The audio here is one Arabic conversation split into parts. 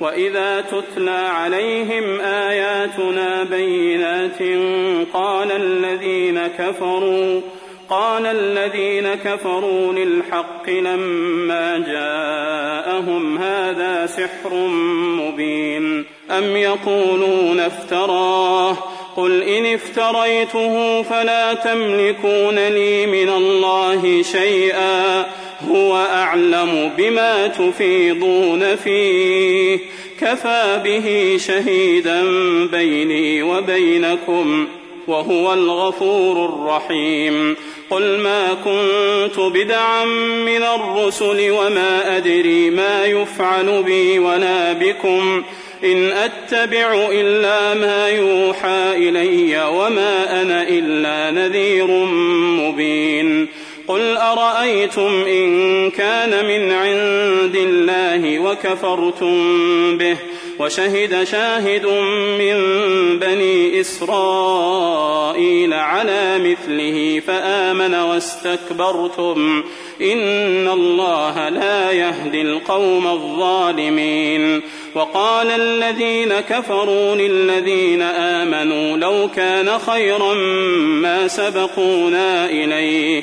واذا تتلى عليهم اياتنا بينات قال الذين كفروا قال الذين كفروا للحق لما جاءهم هذا سحر مبين ام يقولون افتراه قل ان افتريته فلا تملكون لي من الله شيئا هو أعلم بما تفيضون فيه. كفى به شهيدا بيني وبينكم وهو الغفور الرحيم. قل ما كنت بدعا من الرسل وما أدري ما يفعل بي ولا بكم. إن أتبع إلا ما يوحى إلي وما أنا إلا نذير قل ارايتم ان كان من عند الله وكفرتم به وشهد شاهد من بني اسرائيل على مثله فامن واستكبرتم ان الله لا يهدي القوم الظالمين وقال الذين كفروا للذين امنوا لو كان خيرا ما سبقونا اليه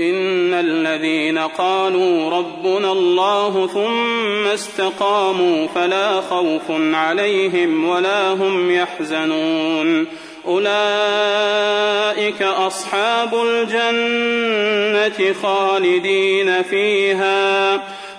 إن الذين قالوا ربنا الله ثم استقاموا فلا خوف عليهم ولا هم يحزنون. أولئك أصحاب الجنة خالدين فيها.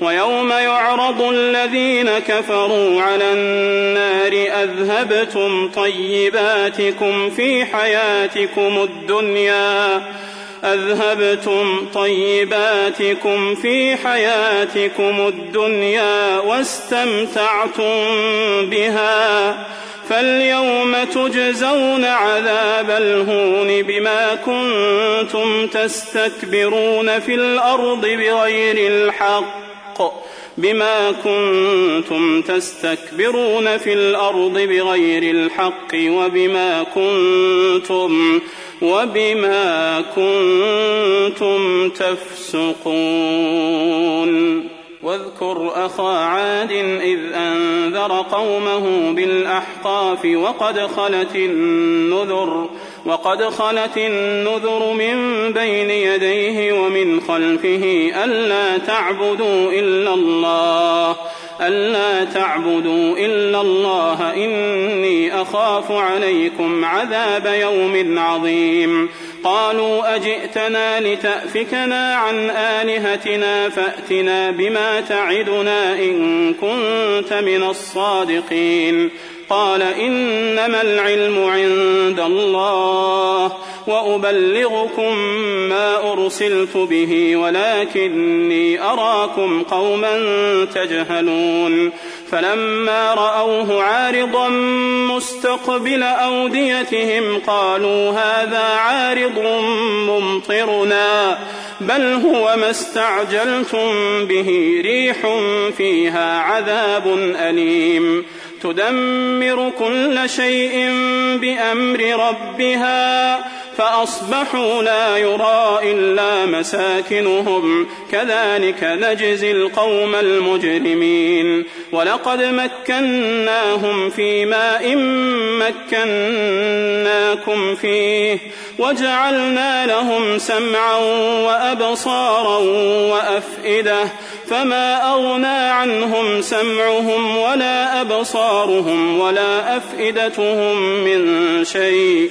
ويوم يعرض الذين كفروا على النار أذهبتم طيباتكم في حياتكم الدنيا. أذهبتم طيباتكم في حياتكم الدنيا واستمتعتم بها. فاليوم تجزون عذاب الهون بما كنتم تستكبرون في الأرض بغير الحق. بما كنتم تستكبرون في الأرض بغير الحق وبما كنتم وبما كنتم تفسقون. واذكر أخا عاد إذ أنذر قومه بالأحقاف وقد خلت النذر وقد خلت النذر من بين يديه ومن خلفه ألا تعبدوا إلا الله ألا تعبدوا إلا الله إني أخاف عليكم عذاب يوم عظيم. قالوا أجئتنا لتأفكنا عن آلهتنا فأتنا بما تعدنا إن كنت من الصادقين. قال إنما العلم عند الله وأبلغكم ما أرسلت به ولكني أراكم قوما تجهلون فلما رأوه عارضا مستقبل أوديتهم قالوا هذا عارض ممطرنا بل هو ما استعجلتم به ريح فيها عذاب أليم تدمر كل شيء بأمر ربها فأصبحوا لا يرى إلا مساكنهم. كذلك نجزي القوم المجرمين. ولقد مكناهم في ماء مكناكم فيه وجعلنا لهم سمعا وأبصارا وأفئدة فما أغنى عنهم سمعهم ولا أبصارهم ولا أفئدتهم من شيء.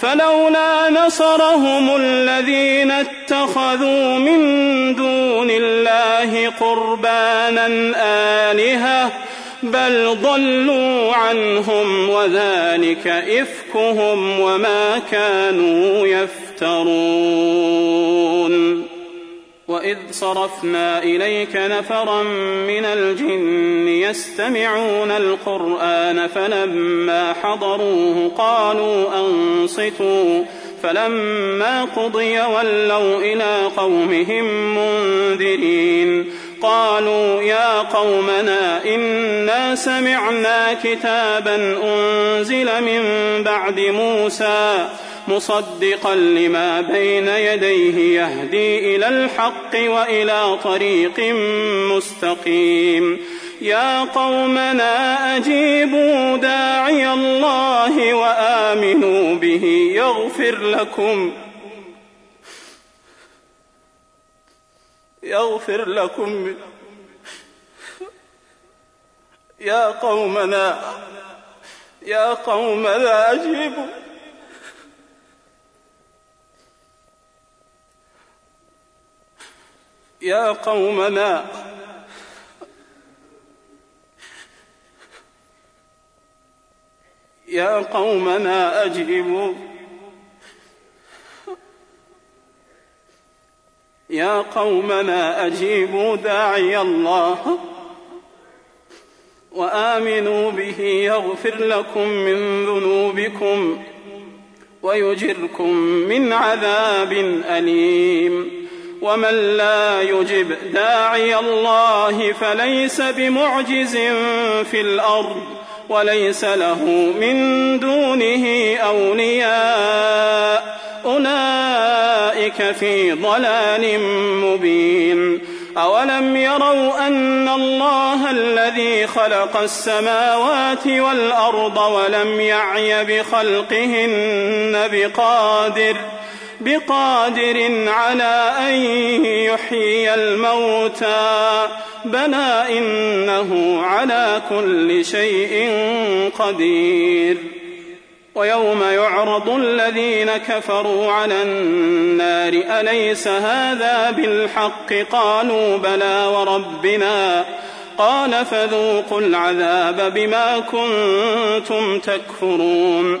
فلولا نصرهم الذين اتخذوا من دون الله قربانا آلهة بل ضلوا عنهم وذلك إفكهم وما كانوا يفترون وإذ صرفنا إليك نفرا من الجن يستمعون القرآن فلما حضروه قالوا أنصتوا فلما قضي ولوا إلى قومهم منذرين قالوا يا قومنا إنا سمعنا كتابا أنزل من بعد موسى مصدقا لما بين يديه يهدي إلى الحق وإلى طريق مستقيم. يا قومنا أجيبوا داعي الله وآمنوا به يغفر لكم. يغفر لكم. يا قومنا يا قومنا أجيبوا. يا قومنا. يا قومنا أجيبوا. يا قومنا أجيبوا داعي الله وآمنوا به يغفر لكم من ذنوبكم ويجركم من عذاب أليم. ومن لا يجب داعي الله فليس بمعجز في الأرض وليس له من دونه أولياء أولئك في ضلال مبين أولم يروا أن الله الذي خلق السماوات والأرض ولم يعي بخلقهن بقادر بقادر على أن يحيي الموتى. بلى إنه على كل شيء قدير. ويوم يعرض الذين كفروا على النار أليس هذا بالحق؟ قالوا بلى وربنا. قال فذوقوا العذاب بما كنتم تكفرون.